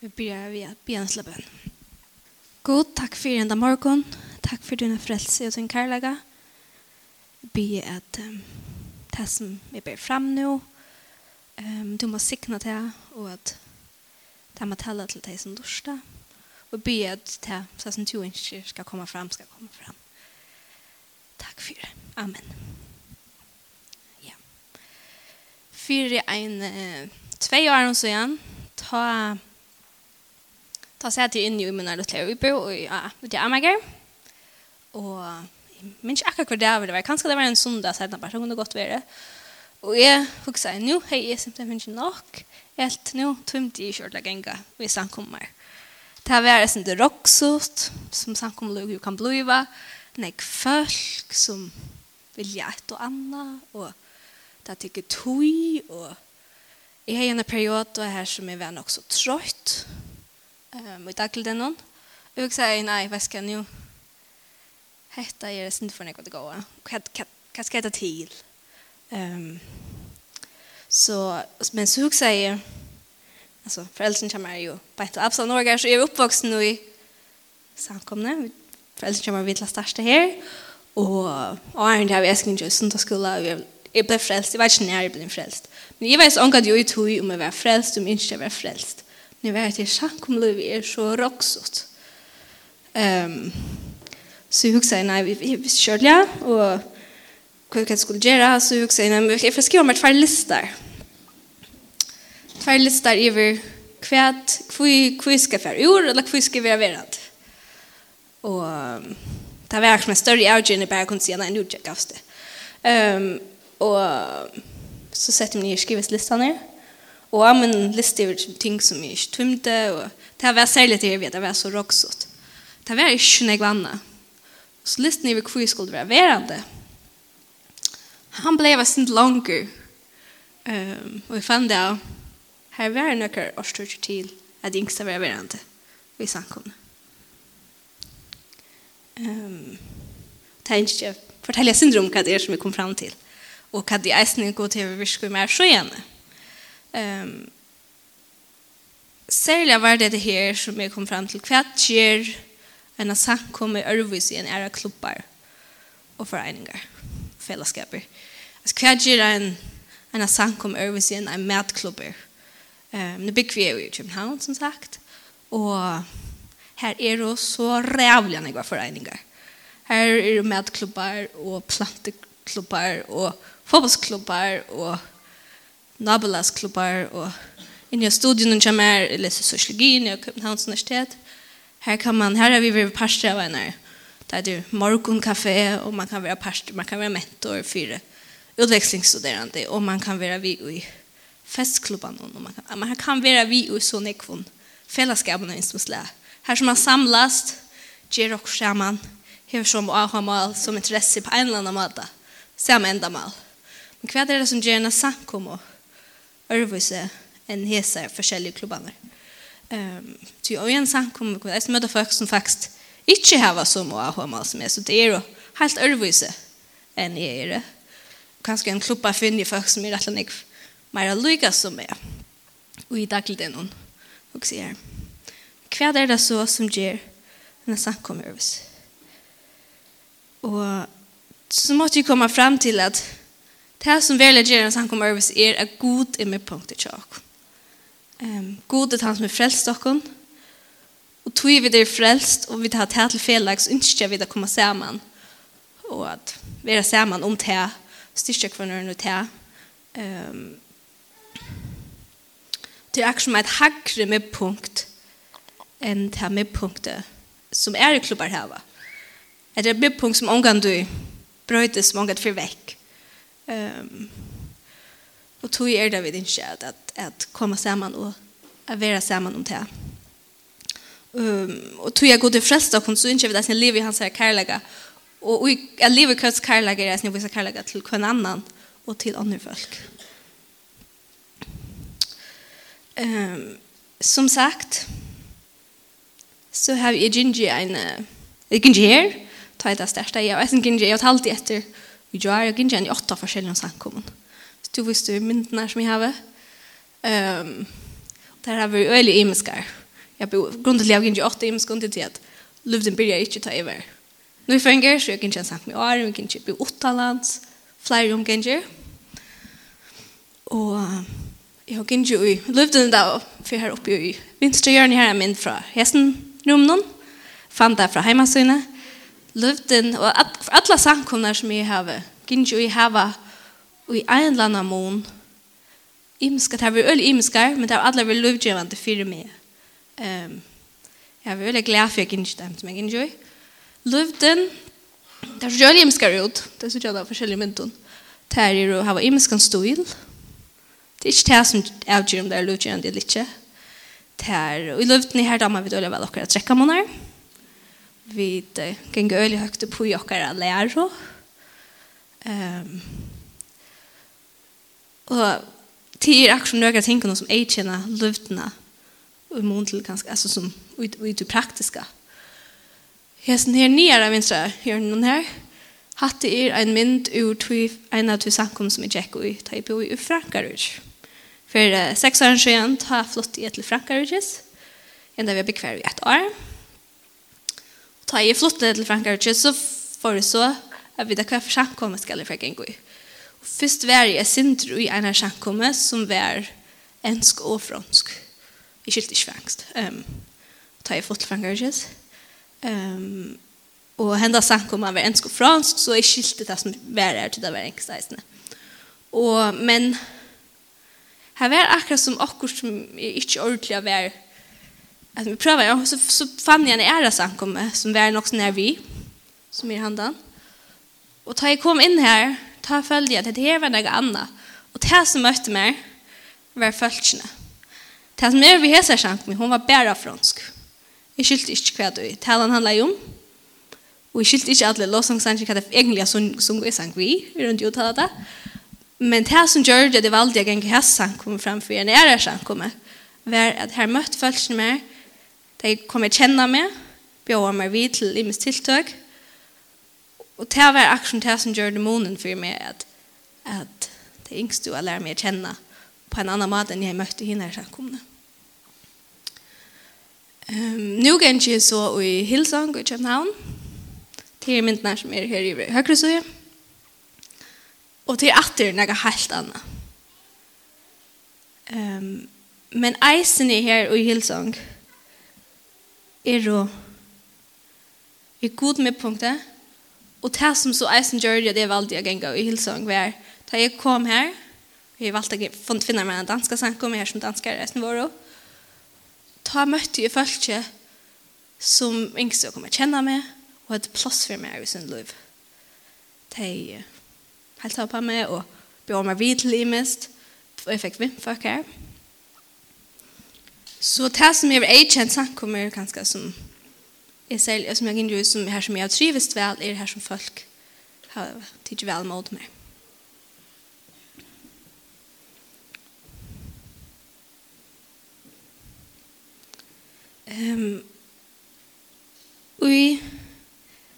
Vi begynner vi vid begynne bensla bön. God, takk for enda morgen. Takk for dine frelse og din kärlega. Be at um, det som vi ber fram nå, um, du må sikne til og at det må tala til deg som dørste. Og be at det så som du inte skal komme fram skal komme fram. Takk for det. Amen. Ja. För en uh, tve år sedan ta ta satt jeg inn i min lille ubo i det er meg. Og jeg minns ikke akkurat hva det var. Kanskje det var en sundag siden, bare kunne godt være. Og jeg husker, nå har jeg simpelthen ikke nok. Helt nå tømte jeg kjørt genga og jeg samkommer. Det har vært sånn det roksot, som samkommer jo kan bliva. Nek folk som vilja et og anna, og det tykker tog og jeg har en periode her som jeg var nok så trøyt, um, i dagligdenon. Og jeg sier, nei, hva skal jeg nå? Hetta er det sint for nekva til gåa. Hva skal jeg ta til? Um, så, men så hukk sier, altså, foreldrene kommer jo bare til Absalon Norge, så jeg er oppvoksen nå i samkomne. Foreldrene kommer vidt la største her. Og Arne, det har vi esken ikke sundagsskola, og jeg ble frelst. Jeg vet ikke når jeg ble frelst. Men jeg vet ikke om jeg tog om jeg var frelst, om jeg ikke var frelst nu vet jag sjankumlu är så roxot. Ehm så jag huxar nej vi vi körde och hur kan skulle göra så jag huxar nej jag får skriva med två listor. Två listor över kvärt kvui kvui ska för ur eller kvui ska vi vara Och det var som en större outgene bara kunde se när nu jag gavs det. Ehm och så sätter man ner skriveslistan ner. Og jeg min liste over ting som jeg ikke tømte, og det var særlig til jeg vet, det var så råksått. Det var ikke noe annet. Så listen over hvor jeg skulle være verande. Han ble jeg sint langer. Um, og jeg fann det av, her var det noen årstørre til at jeg ikke var verande i samkomne. Um, det er ikke, fortell jeg syndrom hva det er som jeg kom fram til, og hva det er som jeg går til å virke mer så gjerne. Um, særlig var det det her som jeg kom fram til. Hva skjer en av i ørvis i en ære klubbar og foreninger, fellesskaper. Altså, hva skjer en, en av i ørvis i en av matklubbar? Um, Nå bygger vi jo i København, som sagt. Og her er det så rævlig enn jeg var foreninger. Her er det matklubbar og planteklubbar og fotbollsklubbar og nabolasklubbar og inn i studien og som jeg leser sosiologi i Københavns Universitet. Her kan man, her har vi vært parster av en her. Det er det morgonkafé, og man kan være parster, man kan være mentor for utvekslingsstuderende, og man kan være vi i festklubban, og man kan, man kan være vi i sånne kvon fellesskapen i instrumentlæ. Her som man samlas, gjør og sammen, hever som ahamal, som interesse på en eller annen måte, samme enda mal. Men hva er det som gjør en samkommer? örvise en hesa forskjellige klubbarna. Ehm, ty och en sang kommer vi kunna møta folk som faktisk ikke hava så mye avhåmal som är så det är jo helt ørvise en är det. Kanske en klubba finner folk som är rätt lik mer lika som är. Och i dag til det noen. Og sier, hva er det så som gjør denne samkommer ørvise? Og så måtte jeg komme frem til at Det som velger gjør en sang om Ørvis er at god er med punkt i tjokk. Um, god er han som er frelst dere. Og tog vi det er frelst, og vi tar det til felaks, ønsker vi det å komme sammen. Og at vi er sammen om det, styrker kvinner og det. Um, det er akkurat som et hakre med punkt enn det med punktet som er i klubbar her. Det er et med punkt som omgang du brøytes som omgang for vekk Um, och tog er det vid din at, att, att komma samman och att vara samman om det. Um, och tog jag god til frelst och så inte vi att sin liv i hans här kärlega. Och Og jag lever køds kærlega er sin vise kärlega till hver annan och till andra folk. Um, som sagt, så har jeg Gingy en, Gingy här tar ta et av største, jeg vet ikke, jeg har talt etter, Vi gjør, jo ikke en i åtta forskjellige samkommer. Så du visste jo myndene som jeg har. Um, der har vi øyelig imenskar. Jeg bor grunnen til at jeg gikk i åtta imenskar til at luften blir jeg ikke ta i vær. Nå i fenger, så jeg gikk igjen samkommer med år, jeg gikk igjen i åtta lands, flere omganger. Og jeg gikk igjen i luften da, for her oppe i vinstre hjørne her er min fra hesten, rumnen, fant det fra hjemmesynet, løvden og alle samkomner som jeg har, gynner jeg hava i en eller annen mån. Imska, det har vært øyelig imenskar, men det har alle vært løvdgjevende for meg. Um, jeg har vært øyelig glad for jeg ikke dem som jeg gynner. Løvden, det har vært øyelig imenskar ut, det synes jeg da forskjellige myndene. Det er å hava imenskan stil. Det er ikke det som avgjør om det er løvdgjevende eller ikke. Det er, og i løvden her da man vet øyelig vel akkurat trekkamåner. Det vi gikk øyelig høyt på jokkere lærer. Um, og det er akkurat noen ting som jeg kjenner løvdene og mån til ganske, altså som ut, ut praktiske. Jeg er sånn her nye av vinstre, gjør noen her. Hatte er en mynd ur tog en av tog samkom som jeg tjekk i, ta i bor i Frankarud. For uh, seks år siden har jeg flott i et til Frankarud, enda vi har bekvær i et år. Og Ta jeg flyttet til Frankrike, så får jeg så at vi da hva for samkommet skal jeg fra gang i. Først var jeg sindro i en samkommet som var ensk og fransk. Jeg skilte ikke fransk. Um, ta jeg flyttet til Frankrike. Um, og henda samkommet var ensk og fransk, så jeg skilte det som var her til det var engelsk reisende. Og, men her var akkurat som akkurat som jeg ikke ordentlig var at vi prøver, ja, så, så fann jag en ære samkomme som var nok när vi som är handan. Och ta jeg kom in här, ta följde jag att det her var noe annet. Och det som mötte mig var följtjene. Det som vi vid hesa samkomme, hon var bara fransk. Jeg skilte ikke hva du. Talan han ju om. Och jeg skilte ikke alle låsangsanger hva det egentligen er som vi sang vi runt taler det. Men det som gjør det var valde jag en hesa samkomme framför en ära samkomme var att her møtte följtjene meg, De kom jeg kjenne meg, bjør meg vidt til i mitt tiltøk. Og det var akkurat det som gjør dæmonen for meg, at, at det er yngste å lære meg å kjenne på en annan måte enn jeg møtte henne her samkomne. Um, nå kan jeg så i Hilsang i København. Det er myndene som er her i Høyresøye. Og det er atter noe helt annet. Um, men eisen er her i Hilsang, Hillsong er jo er god med punktet, og det som så eisen gjør det, det er veldig å gjenge i hilsang hver. Da jeg kom her, jeg valgte å finne meg en dansk sang, kom her som danskar resten vår, da møtte jeg folk som yngst å komme kjenne meg, og hadde plass for meg i sin liv. De helt på meg, og bjør meg vidt til i mest, og jeg fikk vimpføk her. Så det som jeg er kjent samkommer ganske som jeg selv, som jeg gjør som her som jeg har trivest vel, er her som folk har tidlig vel mot meg. Ehm um, i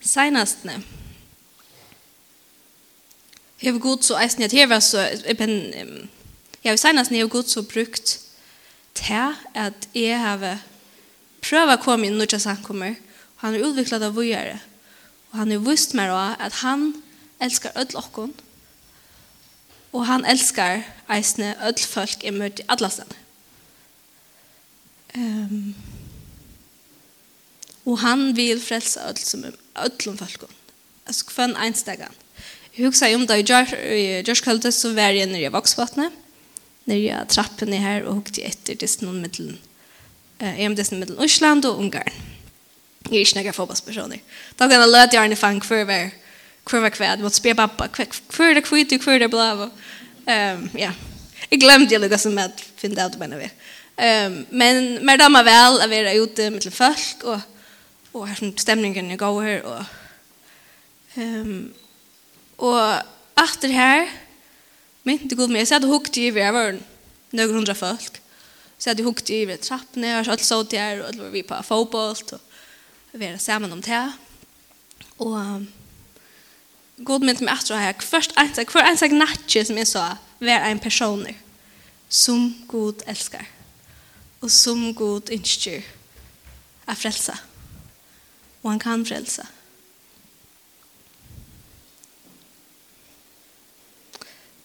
senastne har gått så eisen jeg hever så jeg har um, jeg har gått så brukt til at jeg har prøvd å komme inn når han kommer. Han har utviklet av vågjere. Og han har vist meg også at han elsker ødel åkken. Og han elsker eisne ødel folk i møte i alle atlasen. Um, og han vil frelse ødel som ødel om folkon. Altså kvann einstegan. Jeg husker om da i Gjørskøldet så var jeg nere i Voksvatnet nere av trappene her og hukte etter disse noen middelen. Jeg om disse middelen Osland og Ungarn. Jeg er ikke noen fotballspersoner. Da kan jeg løte gjerne fang hver hver hver hver hver. hver hver spørre pappa hver hver hver hver hver hver Ja. Jeg glemte jeg lukket som jeg finner det ut mener vi. Men mer damer vel å være ute middelen folk og og her som stemningen er god her og um, og etter her men Mynte god med. Jeg hadde hukt i vi, jeg var noen hundra folk. Så jeg hadde hukt i vi trappene, jeg var så alt så der, og det var vi på fotboll, og vi var sammen om det. Og um, god mynte meg etter her, først ensak, hver ensak natje som jeg sa, var en person som god elskar, og som god ønsker Att frälsa. Och han kan frelse.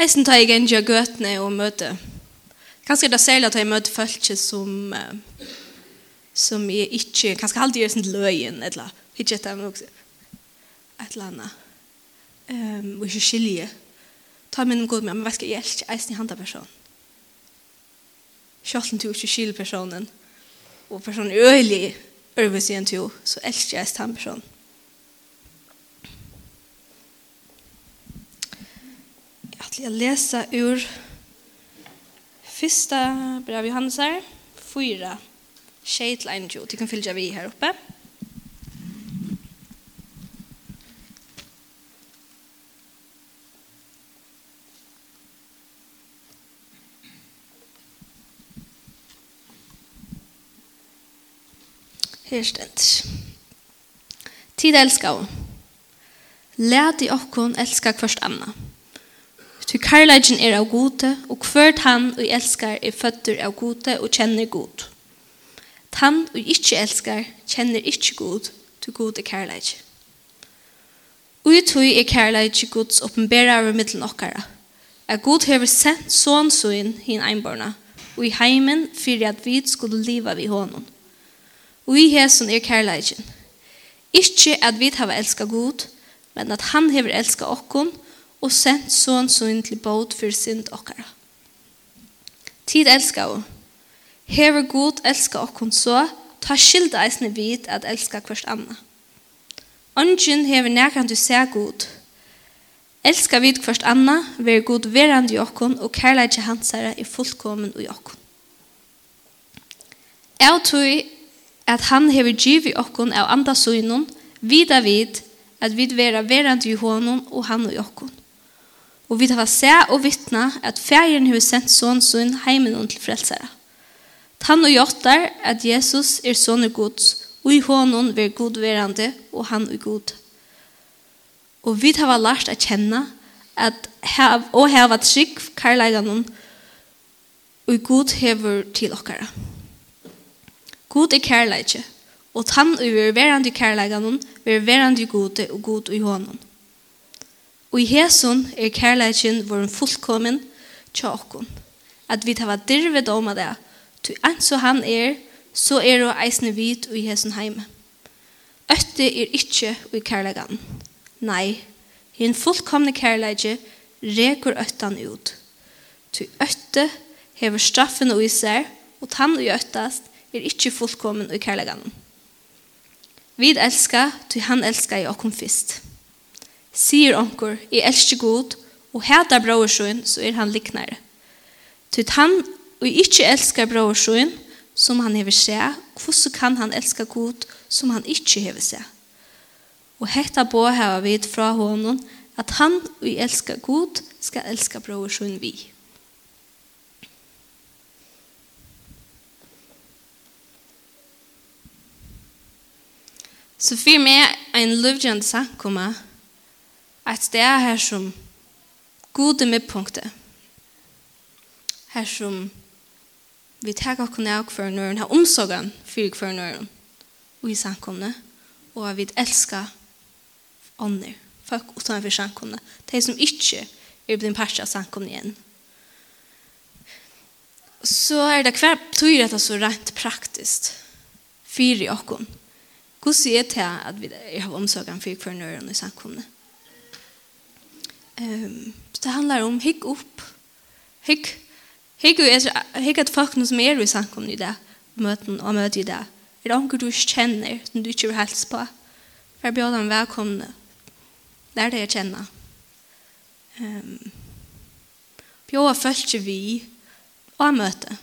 Eisen tar jeg en gjør gøtene og møte. Kanskje det er særlig at jeg møter folk som som jeg ikke, kanskje alltid gjør sånn løyen, eller ikke etter meg også. Et eller annet. Um, og ikke skilje. Ta min god med, men hva skal jeg ikke eisen i handa person? Kjøtlen til ikke skilje personen, og personen er øyelig, øyelig, øyelig, øyelig, øyelig, øyelig, øyelig, øyelig, øyelig, øyelig, til jeg lesa ur fyrsta brev Johannes her, fyra, tjej til en jo. Du kan fylla vi her oppe. Her stendt. Tid elskar. Lät i okkon elska kvart anna. Ty karlagen er av gode, og hvert han og elskar er føtter av gode og kjenner god. Tan og ikkje elskar kjenner ikkje god, ty god er karlagen. Ui tui er karlagen gods oppenbæra av middelen okkara, Er god hever sent sån søyn hin einborna, og i heimen fyrir at vi skulle liva vi honom. Ui i hesson er karlagen. Ikkje at vi hava elska god, men at han hever elska okkon, og sendt sånn sånn til båt for synd okkara. Tid elskar og. Hever god elskar okkon så, ta skilda eisne vid at elska hverst anna. Ongen hever nekran du seg god. Elska vid hverst anna, ver god verand i okkon, og kærleidje hansara er fullkommen i okkon. Jeg tror at han hever giv i okkon av andasøgnon, vida vid, at vid vera verand i honom og han i okkon. Og vi tar se og vittna at færen har sendt sånn sånn heimen til frelsere. Tann og jottar at Jesus er sånne gods, og i hånden vil god verande, og han er god. Og vi tar lært at kjenne at hev, og heva trygg karlæganen og god hever til okkara. God er kærleikje, og tann og ver verande kærlæganen ver verande gode og god i hånden. Og i hesson er kærleikin våren fullkommen tja okkon. At vi tava dirve doma det. Tu ans og han er, så er og eisne vid og i hesson heime. Øtte er ikkje i kærleikan. Nei, hin fullkomne kærleikje rekur øttan ut. Tu øtte hever straffen og i og tann og øttast er ikkje fullkommen og i kærleikan. Vi elskar, tu han elskar i okkom fyrst. Sier onkur, jeg elsker god, og hætar brorsun, så er han liknare. Tyt han, og ikkje elskar brorsun, som han hever se, hvordan kan han elska god, som han ikkje hever se? Og hetta bå hava vid fra honom, at han, og jeg elskar god, skal elska brorsun vi. Så for meg en løvdjende samkommet at det er her som gode midpunktet. Her som vi tar okken av hver nøren, har omsorgen for hver nøren og i samkomne, og at vi elsker ånder, folk utenfor samkomne, de som ikke er blitt part av samkomne igjen. Så er det hver betyr dette så rent praktisk for i åkken. Hvordan er det at vi har omsorgen for hver nøren i samkomne? Um, det handlar om hygg upp. Hygg. Hygg är hygg att folk som är i samkom i det. Möten och möte i det. Är det omkring du känner som du inte vill hälsa på? För att bjuda dem välkomna. Lär dig att känna. Um, bjuda folk vi och möte.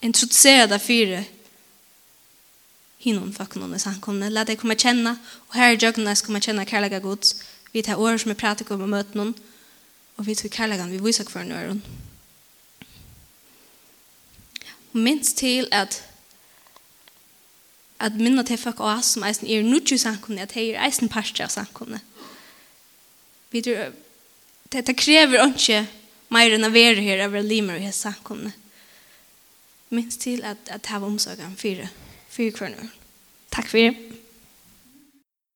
Introducera dig för hinnom folk som är samkomna. Lär dig komma känna. Och här i djögnen ska man känna kärlega gods. Vi tar år som vi prater om å møte noen, og vi tar kærlighet, vi viser hver nøren. Og minst til at at minna til folk og som eisen er nødvendig samkomne, at de er eisen parstja samkomne. Vi tror, det, det krever ikke mer enn å være her over limer og hese samkomne. Minst til at, at hava omsorgen fire, fire kvarnur. Takk for det.